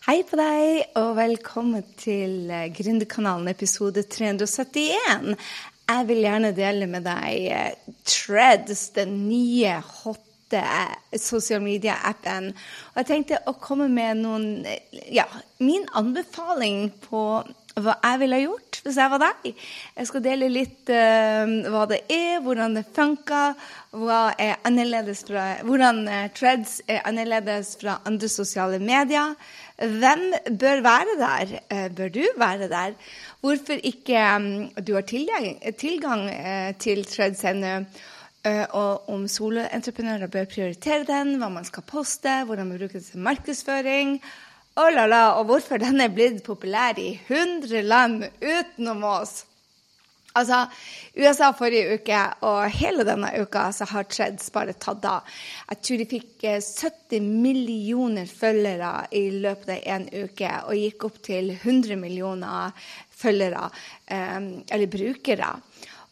Hei på deg, og velkommen til eh, Gründerkanalen episode 371. Jeg vil gjerne dele med deg eh, Treads, den nye, hotte sosial media-appen. Og jeg tenkte å komme med noen eh, Ja, min anbefaling på hva jeg ville gjort hvis jeg var deg. Jeg skal dele litt uh, hva det er, hvordan det funker, hva er fra, hvordan uh, Treads er annerledes fra andre sosiale medier. Hvem bør være der? Uh, bør du være der? Hvorfor ikke um, du har tilgang, tilgang til Treads ennå? og om soloentreprenører bør prioritere den, hva man skal poste, hvordan man bruker det til markedsføring. Oh la la, og hvorfor den er blitt populær i 100 land utenom oss. Altså, USA forrige uke og hele denne uka så har Treds bare tatt av. Jeg tror de fikk 70 eh, millioner følgere i løpet av én uke, og gikk opp til 100 millioner følgere, eh, eller brukere.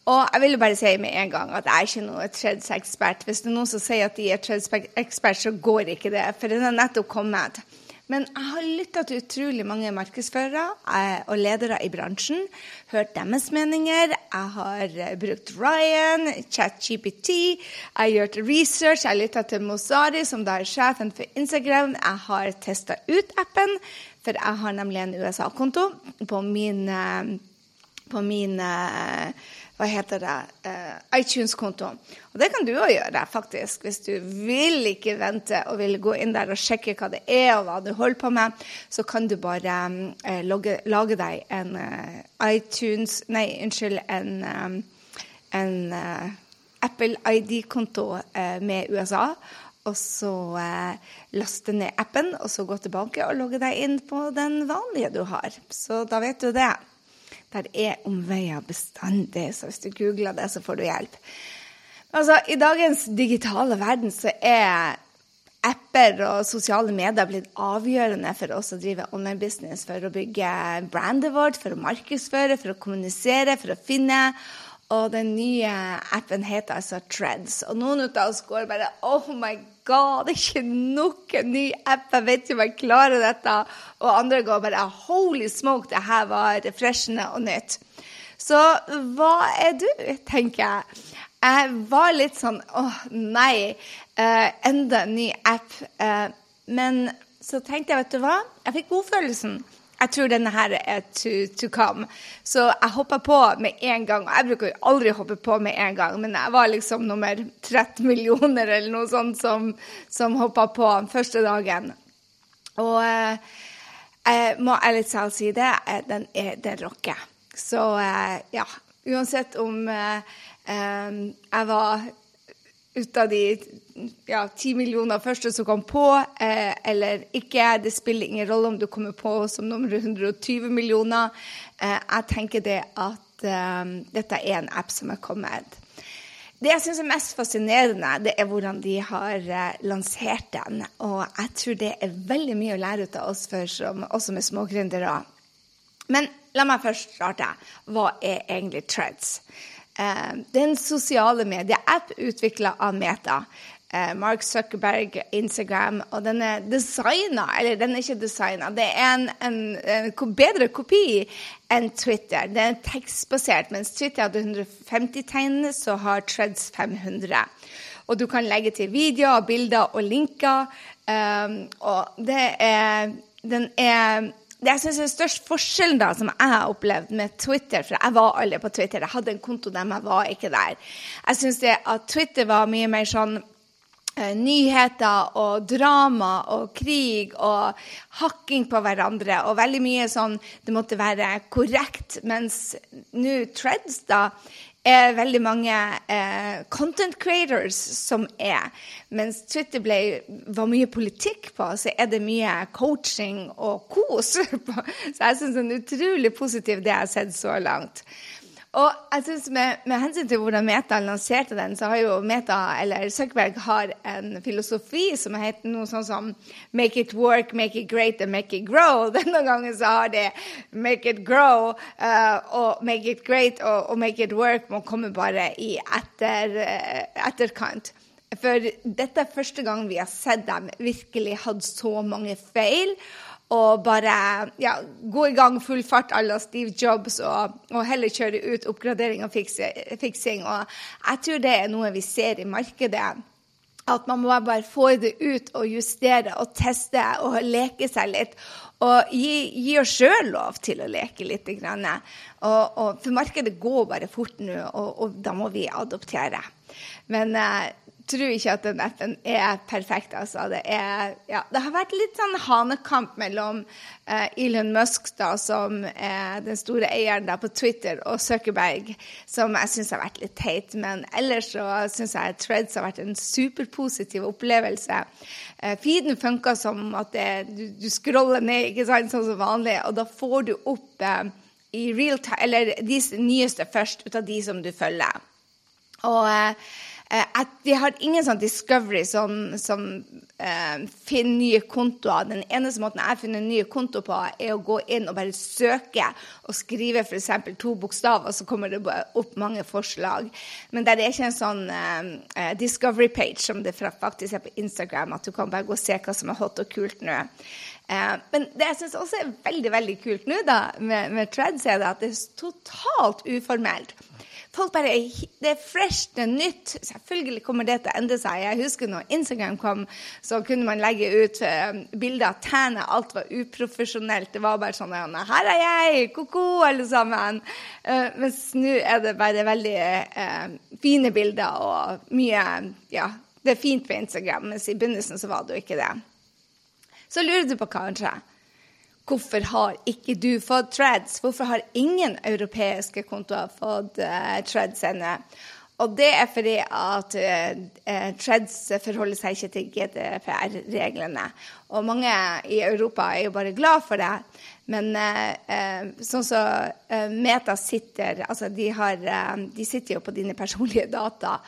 Og jeg vil bare si med en gang at jeg er ikke noen Treds-ekspert. Hvis det er noen som sier at de er Treds-ekspert, så går ikke det, for den er nettopp kommet. Men jeg har lytta til utrolig mange markedsførere eh, og ledere i bransjen. Hørt deres meninger. Jeg har eh, brukt Ryan, ChatGPT. Jeg har gjort research. Jeg har lytta til Mozari, som da er sjefen for Instagram. Jeg har testa ut appen, for jeg har nemlig en USA-konto på min, eh, på min hva heter det, uh, iTunes-konto. Og det kan du òg gjøre, faktisk. Hvis du vil ikke vente og vil gå inn der og sjekke hva det er og hva du holder på med, så kan du bare uh, logge, lage deg en uh, iTunes Nei, unnskyld, en, en Apple ID-konto med USA. Og så laste ned appen, og så gå tilbake og logge deg inn på den vanlige du har. Så da vet du det. Der er omveier bestandig, så hvis du googler det, så får du hjelp. Altså, I dagens digitale verden så er apper og sosiale medier blitt avgjørende for oss å drive online business, for å bygge brandet vårt, for å markedsføre, for å kommunisere, for å finne. Og den nye appen heter altså Treads. Og noen av oss går bare Oh my god, det er ikke nok en ny app! Jeg vet ikke om jeg klarer dette. Og andre går bare Holy smoke, det her var refreshende og nytt. Så hva er du, tenker jeg. Jeg var litt sånn Å, oh, nei. eh, enda en ny app. Eh, men så tenkte jeg, vet du hva? Jeg fikk godfølelsen. Jeg tror denne her er to, to come. Så jeg hoppa på med en gang. Jeg bruker jo aldri hoppe på med en gang, men jeg var liksom nummer 13 millioner eller noe sånt som, som hoppa på første dagen. Og eh, jeg må ærlig talt si det, eh, den, er, den rocker. Så eh, ja, uansett om jeg var ut av de ja, ti millioner første som kom på, eh, eller ikke. Det spiller ingen rolle om du kommer på som nummer 120 millioner. Eh, jeg tenker det at eh, dette er en app som er kommet. Det jeg syns er mest fascinerende, det er hvordan de har eh, lansert den. Og jeg tror det er veldig mye å lære ut av oss for som, også med smågründere. Men la meg først starte. Hva er egentlig Treads? Eh, det er en sosiale medie-app utvikla av Meta. Eh, Mark Zuckerberg, Instagram, og den er designa Eller den er ikke designa, det er en, en, en, bedre kopi enn Twitter. Det er tekstbasert. Mens Twitter hadde 150 tegn, så har Treads 500. Og du kan legge til videoer, bilder og linker. Um, og det er Den er det jeg synes er størst forskjellen da, som jeg har opplevd med Twitter, for jeg var aldri på Twitter, jeg hadde en konto der, men jeg var ikke der. Jeg syns at Twitter var mye mer sånn nyheter og drama og krig og hakking på hverandre og veldig mye sånn Det måtte være korrekt. Mens nå Treads, da, er veldig mange eh, content creators som er. Mens Twitter ble, var mye politikk på, så er det mye coaching og kos på. Så jeg syns det er en utrolig positiv det jeg har sett så langt. Og jeg synes med, med, hensyn til hvordan Meta lanserte den, så har jo Meta, eller Zuckerberg har en filosofi som heter noe sånn som 'make it work, make it great and make it grow'. Denne gangen så har det 'make it grow' uh, og 'make it great' og, og 'make it work' må komme bare i etter, uh, etterkant. For dette er første gang vi har sett dem virkelig hatt så mange feil og bare ja, gå i gang full fart à la Steve Jobs og, og, heller kjøre ut oppgradering og fiksing. Og jeg tror det er noe vi ser i markedet. At man må bare få det ut og justere og teste og leke seg litt. Og gi, gi oss sjøl lov til å leke litt. Og, og, for markedet går bare fort nå, og, og da må vi adoptere. Men eh, tror ikke at den appen er perfekt. Altså. Det, er, ja, det, har vært litt sånn hanekamp mellom eh, Elon Musk, da, som er den store eieren da, på Twitter, og Zuckerberg, som jeg syns har vært litt teit. Men ellers så syns jeg Threads har vært en superpositiv opplevelse. Eh, feeden funker som at det, du, du, scroller ned ikke sant, sånn som vanlig, og da får du opp eh, i real time, eller de nyeste først ut av de som du følger. Og Eh, at vi har ingen sånn discovery som, som eh, finner nye kontoer. Den eneste måten jeg finner nye konto på, er å gå inn og bare søke og skrive f.eks. to bokstaver, så kommer det opp mange forslag. Men det er ikke en sånn eh, eh, discovery page som det faktisk er på Instagram, at du kan bare gå og se hva som er hot og kult nå. Eh, men det jeg syns også er veldig veldig kult nå da, med, med Threads, er at det er totalt uformelt. Folk bare Det er fresh, det er nytt. Selvfølgelig kommer det til å endre seg. Jeg husker når Instagram kom, så kunne man legge ut uh, bilder av tærne. Alt var uprofesjonelt. Det var bare sånn 'Her er jeg! Ko-ko, alle sammen!' Uh, mens nå er det bare veldig uh, fine bilder og mye Ja, det er fint på Instagram, mens i begynnelsen så var det jo ikke det. Så lurer du på kanskje Hvorfor har ikke du fått Threads? Hvorfor har ingen europeiske kontoer fått uh, Threads ennå? Og det er fordi at uh, Threads forholder seg ikke til GDPR-reglene. Og mange i Europa er jo bare glad for det. Men uh, sånn som så, Meta sitter altså de, har, de, sitter jo på dine personlige data,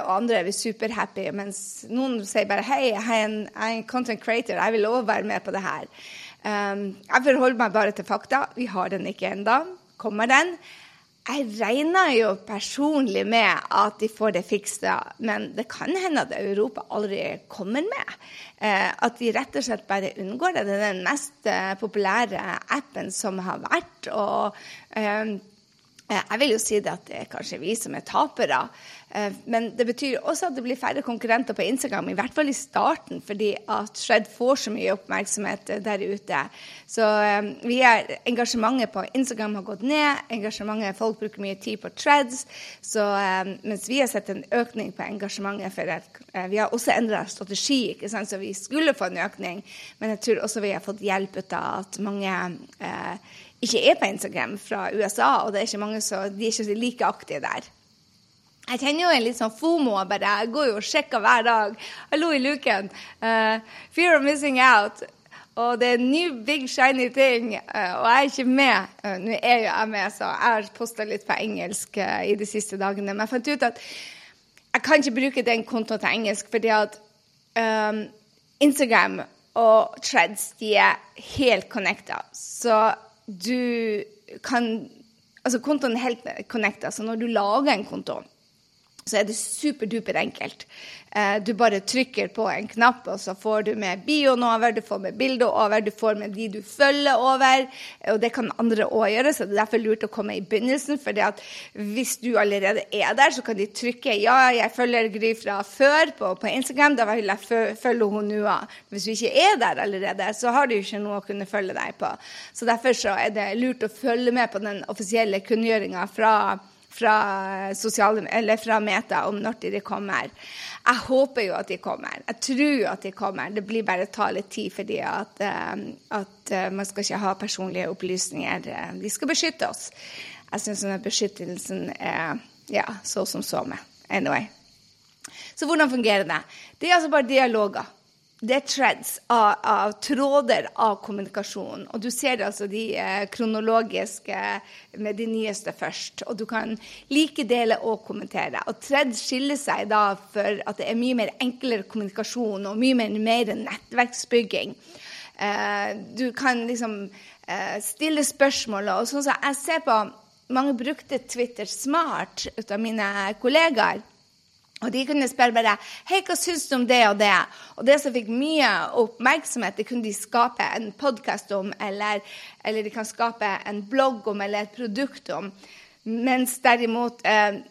og andre er superhappy. Mens noen sier bare hei, jeg er en content creator, jeg vil også være med på det her. Um, jeg forholder meg bare til fakta. Vi har den ikke ennå. Kommer den? Jeg regner jo personlig med at de får det fiksa, men det kan hende at Europa aldri kommer med. Eh, at de rett og slett bare unngår det. Det er den mest eh, populære appen som har vært. Og eh, jeg vil jo si det at det er kanskje vi som er tapere. Eh, men det betyr også at det blir færre konkurrenter på Instagram, i hvert fall i starten, fordi at Shred får så mye oppmerksomhet eh, der ute. Så vi er, engasjementet på Instagram har gått ned, engasjementet, folk bruker mye tid på Shreds. Så mens vi har sett en økning på engasjementet for uh, Vi har også endra strategi, ikke sant? så vi skulle få en økning. Men jeg tror også vi har fått hjelp ut av at mange uh, ikke er på Instagram fra USA, og det er ikke mange så, de er ikke like aktive der. Jeg kjenner jo en litt sånn FOMO. bare, Jeg går jo og sjekker hver dag. Hallo i luken. Uh, fear of missing out. Og det er ny, big, shiny ting, uh, og jeg er ikke med. Uh, Nå er jo jeg med, så jeg har posta litt på engelsk i de siste dagene. Men jeg fant ut at jeg kan ikke bruke den kontoen til engelsk, fordi at um, Instagram og Threads de er helt connecta. Så du kan Altså, kontoen er helt connecta, så når du lager en konto så er det superduper enkelt. Eh, du bare trykker på en knapp, og så får du med bioen over, du får med bilder over, du får med de du følger over. Og det kan andre òg gjøre, så det er derfor lurt å komme i begynnelsen. For hvis du allerede er der, så kan de trykke 'ja, jeg følger Gry fra før' på, på Instagram. Da vil jeg følge hun nå. Hvis du ikke er der allerede, så har du ikke noe å kunne følge deg på. Så derfor så er det lurt å følge med på den offisielle kunngjøringa fra fra, sosiale, eller fra Meta om når de kommer. Jeg håper jo at de kommer. Jeg tror at de kommer. Det blir bare ta litt tid fordi at, eh, at eh, man skal ikke ha personlige opplysninger. De skal beskytte oss. Jeg syns denne beskyttelsen er ja, så som så med. Anyway. Så hvordan fungerer det? Det er altså bare dialoger det er threads av, av, tråder av kommunikasjon. Og du ser altså de eh, kronologiske med de nyeste først. Og du kan like dele og kommentere. Og threads skiller seg da for at det er mye mer enklere kommunikasjon og mye mer, mer nettverksbygging. Eh, du kan liksom eh, stille spørsmål. Og sånn som jeg ser på mange brukte Twitter smart ut av mine kollegaer. Og de kunne spørre bare Hei, hva syns du om det og det? Og det som fikk mye oppmerksomhet, det kunne de skape en podkast om, eller, eller, de kan skape en blogg om, eller et produkt om. Mens derimot eh,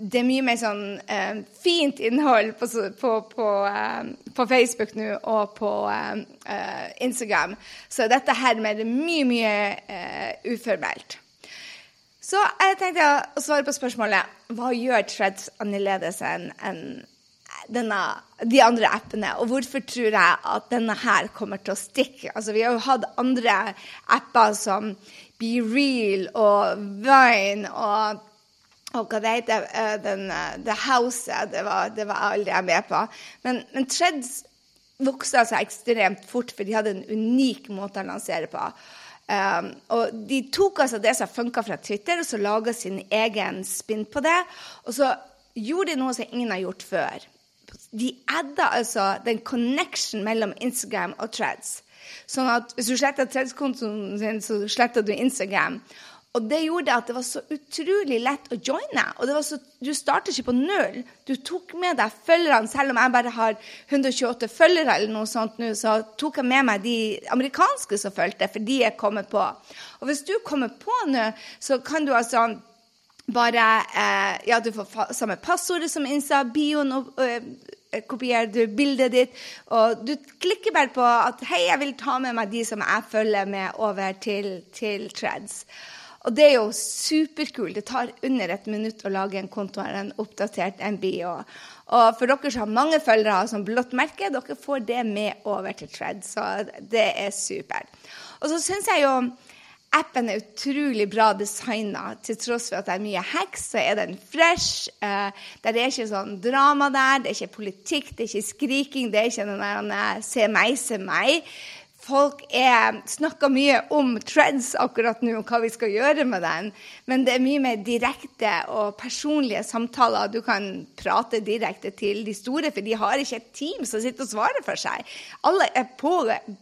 det er mye mer sånn eh, fint innhold på, på, på, eh, på Facebook nå og på eh, eh, Instagram. Så dette her med det mye, mye eh, uformelt. Så jeg tenkte å svare på spørsmålet hva gjør Threads annerledes enn en denne, de andre appene, og hvorfor tror jeg at denne her kommer til å stikke? Altså, vi har jo hatt andre apper som Be Real og Vine og, og hva det heter eh, den, eh, The House. Det var, det var aldri jeg med på. Men, men Treads vokste altså ekstremt fort, for de hadde en unik måte å lansere på. Um, og de tok altså det som funka fra Twitter, og så laga sin egen spinn på det. Og så gjorde de noe som ingen har gjort før. De adda altså den connection mellom Instagram og Threads. Sånn at hvis du sletter Threads-kontoen sin, så sletter du Instagram. Og det gjorde at det var så utrolig lett å joine. Og så, du starter ikke på null. Du tok med deg følgerne. Selv om jeg bare har 128 følgere, eller noe sånt nå, så tok jeg med meg de amerikanske som fulgte, for de er kommet på. Og hvis du kommer på nå, så kan du altså bare eh, Ja, du får samme passordet som Insta, bioen og øh, kopierer du bildet ditt, og du klikker bare på at 'hei, jeg vil ta med meg de som jeg følger med, over til, til Threads'. Og det er jo superkult. Det tar under et minutt å lage en konto eller en oppdatert en bio. Og for dere som har mange følgere som blått merke, dere får det med over til Tred. Så det er supert. Og så syns jeg jo appen er utrolig bra designa. Til tross for at det er mye hacks, så er den fresh. Uh, det er ikke sånn drama der, det er ikke politikk, det er ikke skriking, det er ikke den der 'se meg, se meg' folk er, snakker mye om treads akkurat nå, og hva vi skal gjøre med den. Men det er mye mer direkte og personlige samtaler. Du kan prate direkte til de store, for de har ikke et team som sitter og svarer for seg. Alle er på,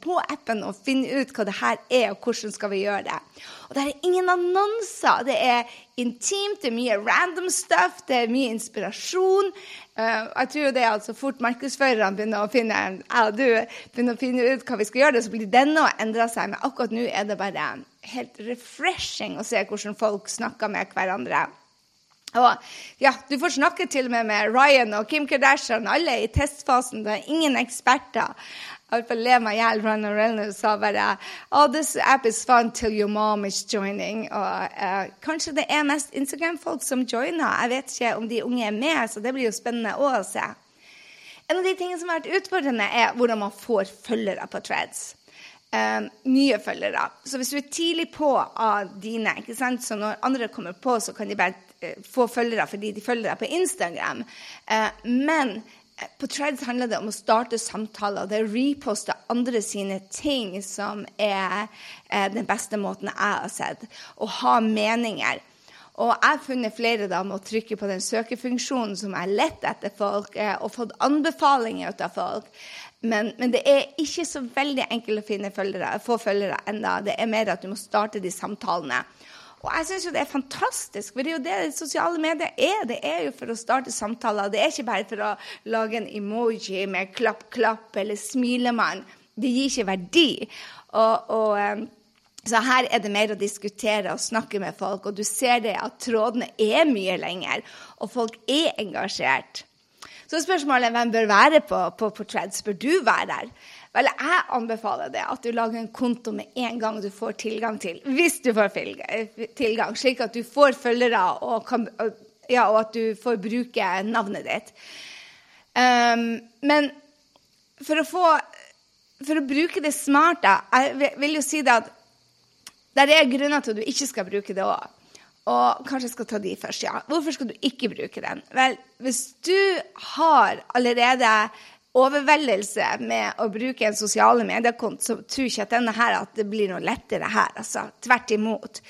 på appen og finner ut hva det her er, og hvordan skal vi gjøre det. Og det er ingen annonser. Det er intimt, det er mye random stuff, det er mye inspirasjon. Uh, jeg tror det er altså fort markedsførerne begynner å finne ja, du begynner å finne ut hva vi skal gjøre, så blir denne å endre seg. Men akkurat nå er det bare helt refreshing å se hvordan folk snakker med hverandre. Og ja, Du får snakke til og med med Ryan og Kim Kardashian, alle i testfasen. Det er ingen eksperter. Jeg holdt på å le meg i hjel. Ronald Reynolds sa bare oh, this app is fun till your mom is joining. Og uh, Kanskje det er mest Instagram-folk som joiner. Jeg vet ikke om de unge er med, så det blir jo spennende å se. En av de tingene som har vært utfordrende, er hvordan man får følgere på Threads. Um, nye følgere. Så hvis du er tidlig på av dine, ikke sant? så når andre kommer på, så kan de bare uh, få følgere fordi de følger deg på Instagram. Uh, men på Threads handler det om å starte samtaler. Det er å reposte andre sine ting som er, er den beste måten jeg har sett. Å ha meninger. Og jeg har funnet flere da med å trykke på den søkefunksjonen som er lett etter folk, eh, og fått anbefalinger ut av folk. Men, men, det er ikke så veldig enkelt å finne følgere, få følgere enda. Det er mer at du må starte de samtalene. Og jeg syns jo det er fantastisk, for det er jo det sosiale medier er. Det er jo for å starte samtaler. Det er ikke bare for å lage en emoji med klapp-klapp eller smilemann. Det gir ikke verdi. Og, og, eh, så her er det mer å diskutere og snakke med folk, og du ser det at trådene er mye lenger, og folk er engasjert. Så spørsmålet er hvem bør være på, på, på. Bør du være der? Vel, jeg anbefaler det at du lager en konto med en gang du får tilgang til. Hvis du får tilgang, slik at du får følgere og, kan, ja, og at du får bruke navnet ditt. Um, men for å få For å bruke det smart, da Jeg vil jo si det at det er grunner til at du ikke skal bruke det òg. Og kanskje jeg skal ta de først, ja. Hvorfor skal du ikke bruke den? Vel, hvis du har allerede overveldelse med å bruke en sosiale mediekonto, så tror ikke at denne her, at det blir noe lettere her. altså. Tvert imot.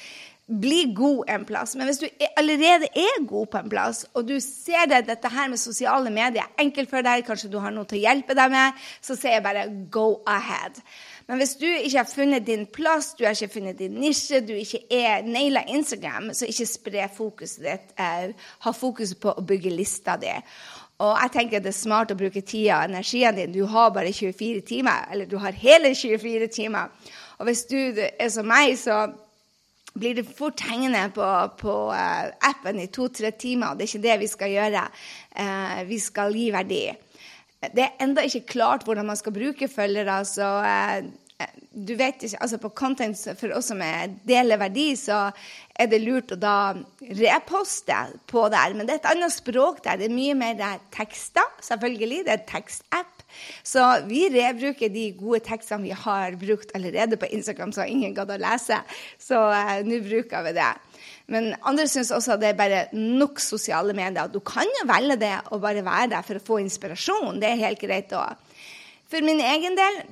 Bli god en plass. Men hvis du allerede er god på en plass, og du ser det, dette her med sosiale medier er enkelt for deg, kanskje du har noe til å hjelpe deg med, så sier jeg bare go ahead. Men hvis du ikke har funnet din plass, du har ikke funnet din nisje, du ikke er naila Instagram, så ikke spre fokuset ditt. Eh, ha fokus på å bygge lista di. Og jeg tenker det er smart å bruke tida og energien din. Du har bare 24 timer, eller du har hele 24 timer. Og hvis du er som meg, så blir det fort hengende på, på uh, appen i to-tre timer. Det er ikke det vi skal gjøre. Uh, vi skal gi verdi. Det er enda ikke klart hvordan man skal bruke følgere. så uh, du vet ikke, altså På content for oss som deler verdi, så er det lurt å da reposte på der. Men det er et annet språk der. Det er mye mer tekster, selvfølgelig. Det er en tekstapp. Så vi rebruker de gode tekstene vi har brukt allerede på Instagram, så ingen gadd å lese. Så uh, nå bruker vi det. Men andre syns også det er bare nok sosiale medier. Du kan jo velge det og bare være der for å få inspirasjon. Det er helt greit òg. For min egen del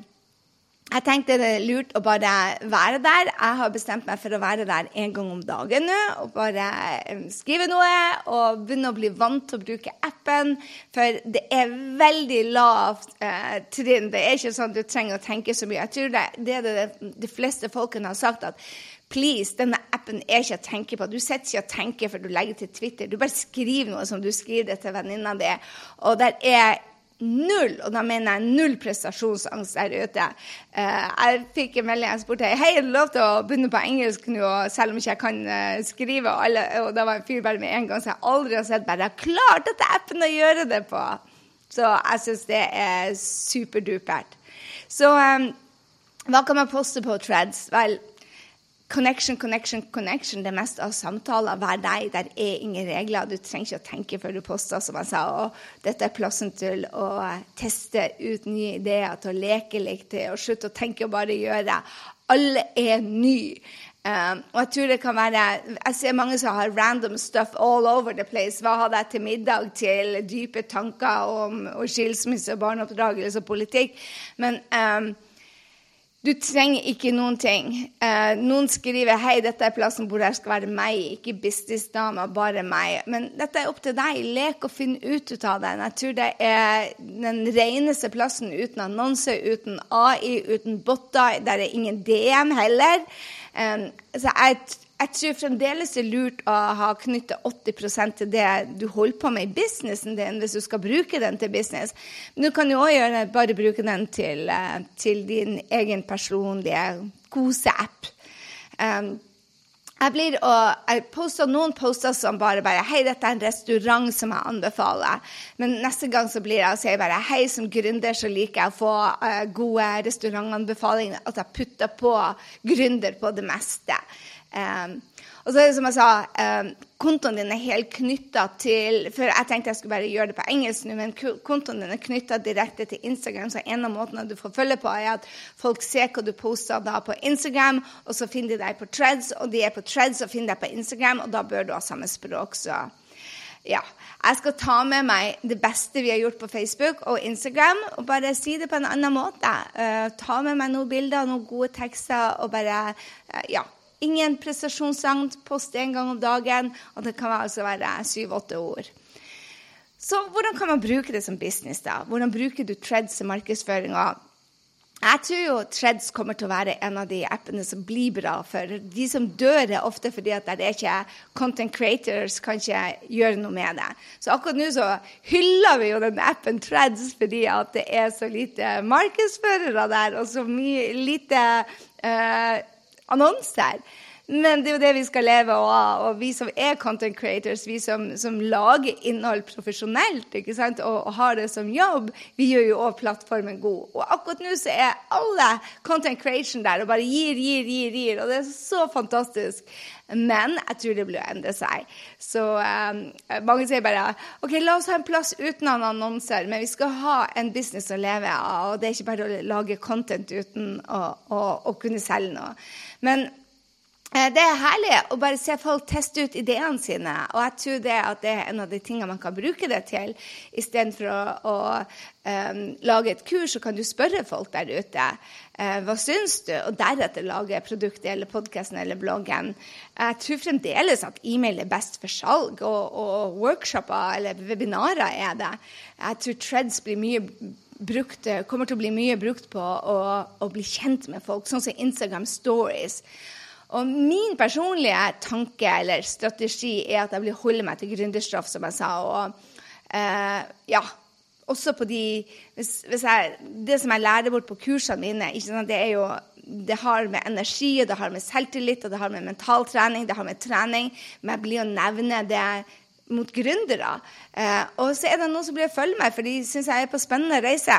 jeg tenkte det er lurt å bare være der. Jeg har bestemt meg for å være der en gang om dagen nå. Og bare eh, skrive noe og begynne å bli vant til å bruke appen. For det er veldig lavt eh, trinn. Det er ikke sånn at du trenger å tenke så mye. Jeg tror det, det er det de fleste folkene har sagt. at Please, denne appen er ikke å tenke på. Du sitter ikke og tenker før du legger til Twitter. Du bare skriver noe som du skriver det til venninna di. Og der er null, og da mener jeg null prestasjonsangst der ute. Uh, jeg fikk en melding jeg spurte hei, er det lov til å begynne på engelsk nå, selv om ikke jeg kan uh, skrive. Og, alle, og da var en fyr bare med en gang, så jeg aldri har sett bare jeg har klart dette appen å gjøre det på. Så jeg syns det er superdupert. Så um, hva kan man poste på Treads? Vel, Connection, connection, connection. Det meste av samtaler. Vær deg. Der er ingen regler. Du trenger ikke å tenke før du poster, som jeg sa. Og dette er plassen til å teste ut nye ideer, til å leke litt, til å slutte å tenke og bare gjøre. Alle er nye. Um, og jeg tror det kan være Jeg ser mange som har random stuff all over the place. Hva hadde jeg til middag? Til dype tanker om, om skilsmisse, barneoppdragelse og politikk. Men um, du trenger ikke noen ting. Eh, noen skriver hei, dette er plassen hvor det skal være meg, ikke businessdama, bare meg. Men dette er opp til deg. Lek og finn ut av det. Jeg tror det er den reneste plassen uten annonse, uten AI, uten botter. Der er ingen DM heller. Eh, så jeg jeg tror fremdeles det er lurt å ha knytta 80 til det du holder på med i businessen din, hvis du skal bruke den til business. Men du kan jo òg bare bruke den til, eh, til din egen personlige koseapp. Um, jeg blir og, jeg poster noen poster som bare bare Hei, dette er en restaurant som jeg anbefaler. Men neste gang så blir jeg og sier bare Hei, som gründer så liker jeg å få uh, gode restaurantanbefalinger. At jeg putter på gründer på det meste. Um, og så er det som jeg sa, um, kontoen din er helt knytta til For jeg tenkte jeg skulle bare gjøre det på engelsk nå, men kontoen din er knytta direkte til Instagram. Så en av måtene du får følge på, er at folk ser hva du poster da på Instagram, og så finner de deg på Treads, og de er på Treads og finner deg på Instagram, og da bør du ha samme språk. så ja, jeg skal ta med meg det beste vi har gjort på Facebook og Instagram, og bare si det på en annen måte. Uh, ta med meg noen bilder, noen gode tekster, og bare uh, Ja Ingen prestasjonsangst, post én gang om dagen, og det kan altså være syv-åtte ord. Så hvordan kan man bruke det som business? da? Hvordan bruker du Treads i markedsføringa? Jeg tror jo Treads kommer til å være en av de appene som blir bra. For de som dør, er ofte fordi at det er ikke content creators kan ikke gjøre noe med det. Så akkurat nå så hyller vi jo den appen Treads fordi at det er så lite markedsførere der, og så mye lite uh, annonser. Men det er jo det vi skal leve av. Og vi som er content creators, vi som, som lager innhold profesjonelt? Og, og, har det som jobb, vi gjør jo òg plattformen god. Og akkurat nå så er alle content creation der og bare gir, gir, gir. gir, Og det er så fantastisk. Men jeg tror det blir å endre seg. Så um, mange sier bare OK, la oss ha en plass uten annonser, men vi skal ha en business å leve av. Og det er ikke bare å lage content uten å, å, å kunne selge noe. Men det er herlig å bare se folk teste ut ideene sine. Og jeg tror det det er en av de tingene man kan bruke det til. Istedenfor å, å um, lage et kurs, så kan du spørre folk der ute uh, hva syns du, og deretter lage produktet eller podkasten eller bloggen. Jeg tror fremdeles at e-mail er best for salg, og, og workshoper eller webinarer er det. Jeg tror Treads blir mye Brukt, kommer til å bli mye brukt på å, å, bli kjent med folk, sånn som Instagram Stories. Og min personlige tanke eller strategi er at jeg vil holde meg til gründerstraff, som jeg sa. og eh, ja, også på de hvis, hvis jeg, Det som jeg lærer bort på kursene mine, det er jo det har med energi, og det har med selvtillit, og det har med mentaltrening, det har med trening. Men jeg blir å nevne det mot gründere. Eh, og så er det noen som blir å følge meg, for de syns jeg er på spennende reise.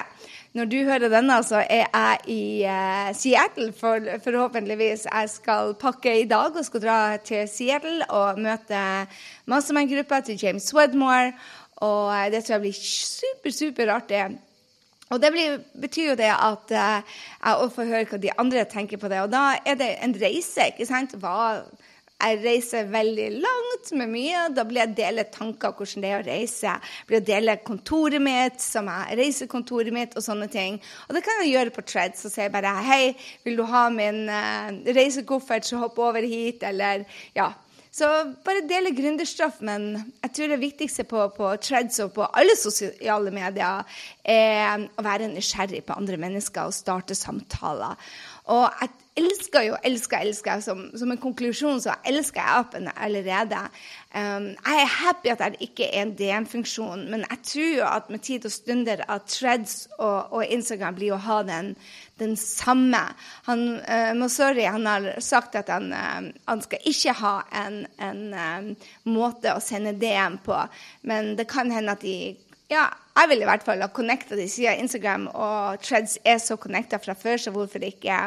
Når du hører denne, så er jeg i eh, Seattle, for, forhåpentligvis. Jeg skal pakke i dag og skal dra til Seattle og møte mastermind-gruppa til James Wedmore. Og eh, det tror jeg blir super, super artig. Og det blir, betyr jo det at uh, jeg får høre hva de andre tenker på det. Og da er det en reise, ikke sant? Hva, jeg reiser veldig langt med mye. Da blir jeg dele tanker om hvordan det er å reise. Jeg blir å dele kontoret mitt, som er reisekontoret mitt, og sånne ting. Og det kan jeg gjøre på Tread. Så sier jeg bare hei, vil du ha min uh, reisekoffert, så hopp over hit, eller ja. Så bare dele gründerstoff. Men jeg tror det viktigste på, på Treads og på alle sosiale medier er å være nysgjerrig på andre mennesker og starte samtaler. Og jeg elsker jo, elsker, elsker. Som, som en konklusjon så elsker jeg appen allerede. Um, jeg er happy at det ikke er en DM-funksjon, men jeg tror jo at med tid og stunder at Threads og, og Instagram blir å ha den, den samme. Han, uh, Mosori han har sagt at han, uh, han skal ikke ha en, en um, måte å sende DM på, men det kan hende at de ja, jeg vil i hvert fall ha connecta de, siden Instagram og Threads er så connecta fra før, så hvorfor ikke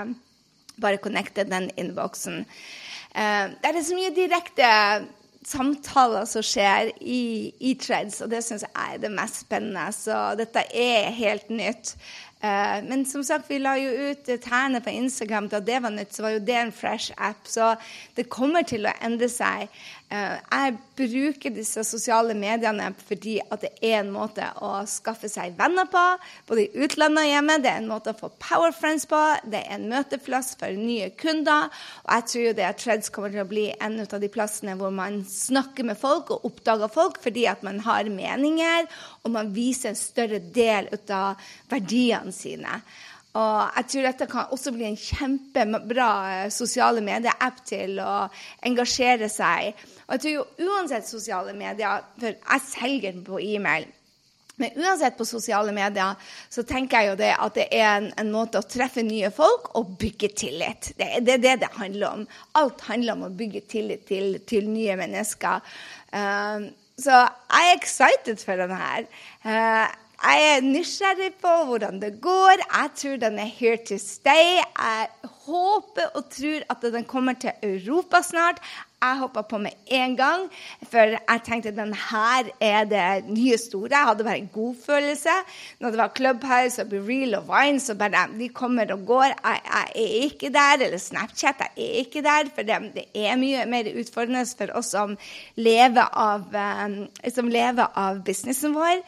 bare connecte den innboksen. Uh, det er så mye direkte samtaler som skjer i, i Threads, og det syns jeg er det mest spennende. Så dette er helt nytt. Uh, men som sagt, vi la jo ut tærne på Instagram da det var nytt, så var jo det en fresh app. Så det kommer til å endre seg. Uh, jeg bruker disse sosiale mediene fordi at det er en måte å skaffe seg venner på, både i utlandet og hjemme. Det er en måte å få power friends på. Det er en møteplass for nye kunder. Og jeg tror jo det at Threads kommer til å bli en av de plassene hvor man snakker med folk og oppdager folk fordi at man har meninger, og man viser en større del av verdiene sine. Og jeg tror dette kan også bli en kjempebra eh, sosiale medier-app til å engasjere seg. Og jeg tror jo uansett sosiale medier, for jeg selger den på e-mail men uansett på sosiale medier så tenker jeg jo det at det er en, en måte å treffe nye folk og bygge tillit. Det, det, er det det handler om. Alt handler om å bygge tillit til, til nye mennesker. Uh, så jeg er excited for denne her. Uh, jeg er nysgjerrig på hvordan det går. Jeg tror den er here to stay. Jeg håper og tror at den kommer til Europa snart. Jeg hoppa på med en gang, for jeg tenkte den her er det nye store. Jeg hadde bare en god følelse. Når det var Clubhouse og Bereal og Vine, så bare de kommer og går. Jeg, jeg, er ikke der. Eller Snapchat, jeg er ikke der. For det, det er mye mer utfordrende for oss som lever av, um, som lever av businessen vår.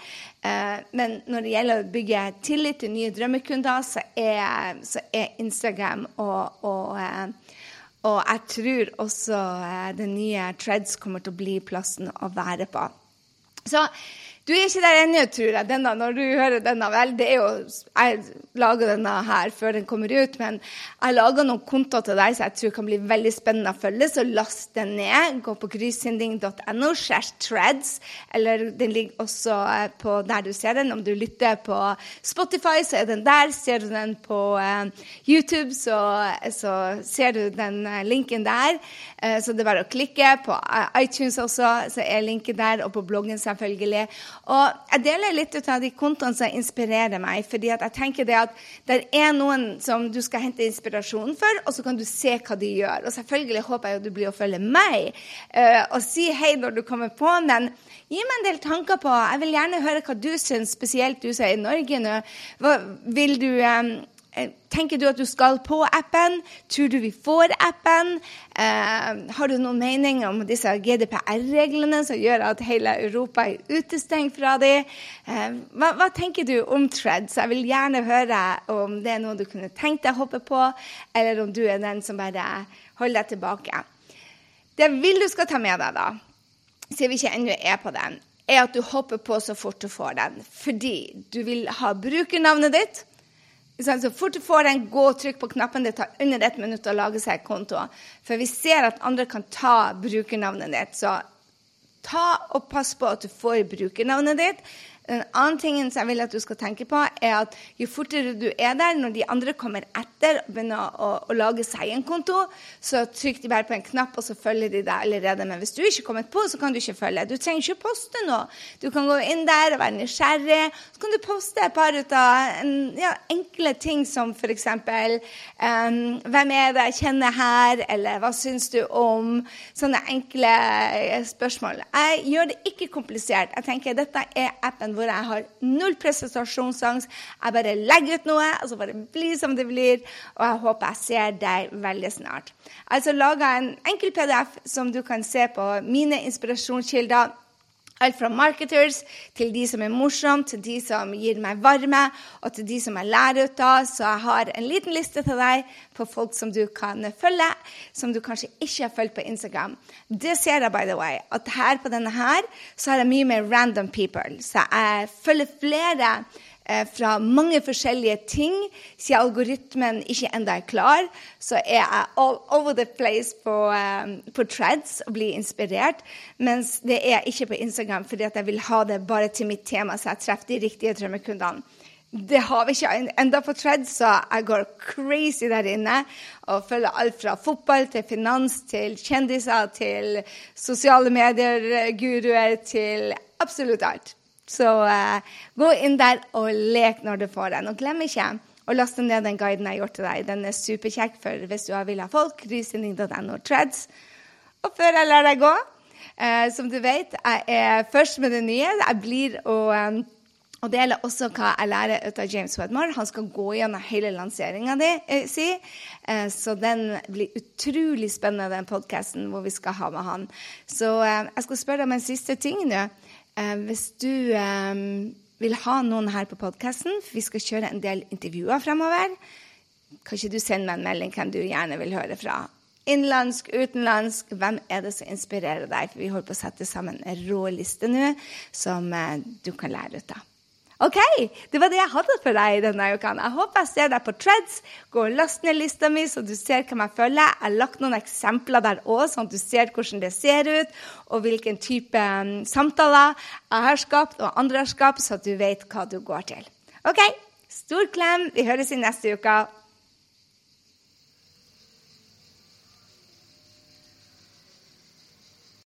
Uh, men når det gjelder å bygge tillit til nye drømmekunder, så er, så er Instagram og, og uh, og jeg tror også eh, den nye Treads kommer til å bli plassen å være på. Så du er ikke der ennå, tror jeg. Denne, når du hører denne, vel, det er jo, Jeg lager denne her før den kommer ut, men jeg lager noen kontoer til deg som jeg tror kan bli veldig spennende å følge. Så last den ned. Gå på grysynding.no, threads. Eller den ligger også eh, på der du ser den. Om du lytter på Spotify, så er den der. Ser du den på uh, YouTube, så, så, ser du den uh, linken der. Uh, så det er bare å klikke. På iTunes også, så er linken der, og på bloggen selvfølgelig. Og jeg deler litt ut av de kontoene som inspirerer meg. fordi jeg tenker det at det er noen som du skal hente inspirasjon for, og så kan du se hva de gjør. Og selvfølgelig håper jeg at du blir å følge meg uh, og si hei når du kommer på. Men gi meg en del tanker på Jeg vil gjerne høre hva du syns, spesielt du som er i Norge nå. Hva, vil du Eh, tenker du at du skal på appen? Tror du vi får appen? Eh, har du noen mening om disse GDPR-reglene som gjør at hele Europa er utestengt fra dem? Eh, hva, hva, tenker du om Threads? Jeg vil gjerne høre om det er noe du kunne tenkt deg å hoppe på, eller om du er den som bare holder deg tilbake. Det jeg vil du skal ta med deg, da, siden vi ikke ennå er på den, er at du hopper på så fort du får den. Fordi du vil ha brukernavnet ditt så fort du får den, gå og trykk på knappen. Det tar under ett minutt å lage seg konto. For vi ser at andre kan ta brukernavnet ditt. Så ta og pass på at du får brukernavnet ditt. Den annen tingen som jeg vil at du skal tenke på, er at jo fortere du er der, når de andre kommer etter og begynner å, å lage seg en konto, så trykker de bare på en knapp, og så følger de deg allerede. Men hvis du ikke er kommet på, så kan du ikke følge. Du trenger ikke poste noe. Du kan gå inn der og være nysgjerrig. Så kan du poste et par ut av ja, enkle ting som f.eks.: um, Hvem er det jeg kjenner her? Eller hva syns du om? Sånne enkle spørsmål. Jeg gjør det ikke komplisert. Jeg tenker dette er appen hvor jeg har null prestasjonsangst. Jeg bare legger ut noe, og så bare blir som det blir. Og jeg håper jeg ser deg veldig snart. Altså laga en enkel PDF som du kan se på mine inspirasjonskilder Alt fra marketers til de som er morsomme, til de som gir meg varme, og til de som jeg lærer ut av. Så jeg har en liten liste til deg på folk som du kan følge, som du kanskje ikke har fulgt på Instagram. Det ser jeg, by the way, at her på denne her så har jeg mye mer random people. Så jeg følger flere fra mange forskjellige ting. Siden algoritmen ikke enda er klar, så er jeg all over the place på, um, på threads og blir inspirert. Mens det er ikke på Instagram, fordi jeg vil ha det bare til mitt tema, så jeg treffer de riktige drømmekundene. Det har vi ikke enda på threads, så jeg går crazy der inne og følger alt fra fotball til finans til kjendiser til sosiale medier-guruer til absolutt alt. Så uh, gå inn der og lek når du får den. Og glem ikke å laste ned den guiden jeg har gjort til deg. Den er superkjekk for hvis du vil ha folk. Rysening.no threads. Og før jeg lar deg gå, uh, som du vet, jeg er først med det nye. Jeg blir å um, og gjelder også hva jeg lærer ut av James Wedmore. Han skal gå gjennom hele lanseringa si. Så den blir utrolig spennende, den podkasten hvor vi skal ha med han. Så jeg skal spørre deg om en siste ting nå. Eh, hvis du eh, vil ha noen her på podkasten, for vi skal kjøre en del intervjuer fremover, kan ikke du sende meg en melding hvem du gjerne vil høre fra? Innenlandsk, utenlandsk, hvem er det som inspirerer deg? For vi holder på å sette sammen en rå liste nå som eh, du kan lære ut av. OK, det var det jeg hadde for deg denne uka. Jeg håper jeg ser deg på Treads. Gå og last ned lista mi, så du ser hvem jeg følger. Jeg har lagt noen eksempler der òg, sånn at du ser hvordan det ser ut, og hvilken type um, samtaler jeg har skapt, og andre har skapt, så at du vet hva du går til. OK, stor klem. Vi høres i neste uke.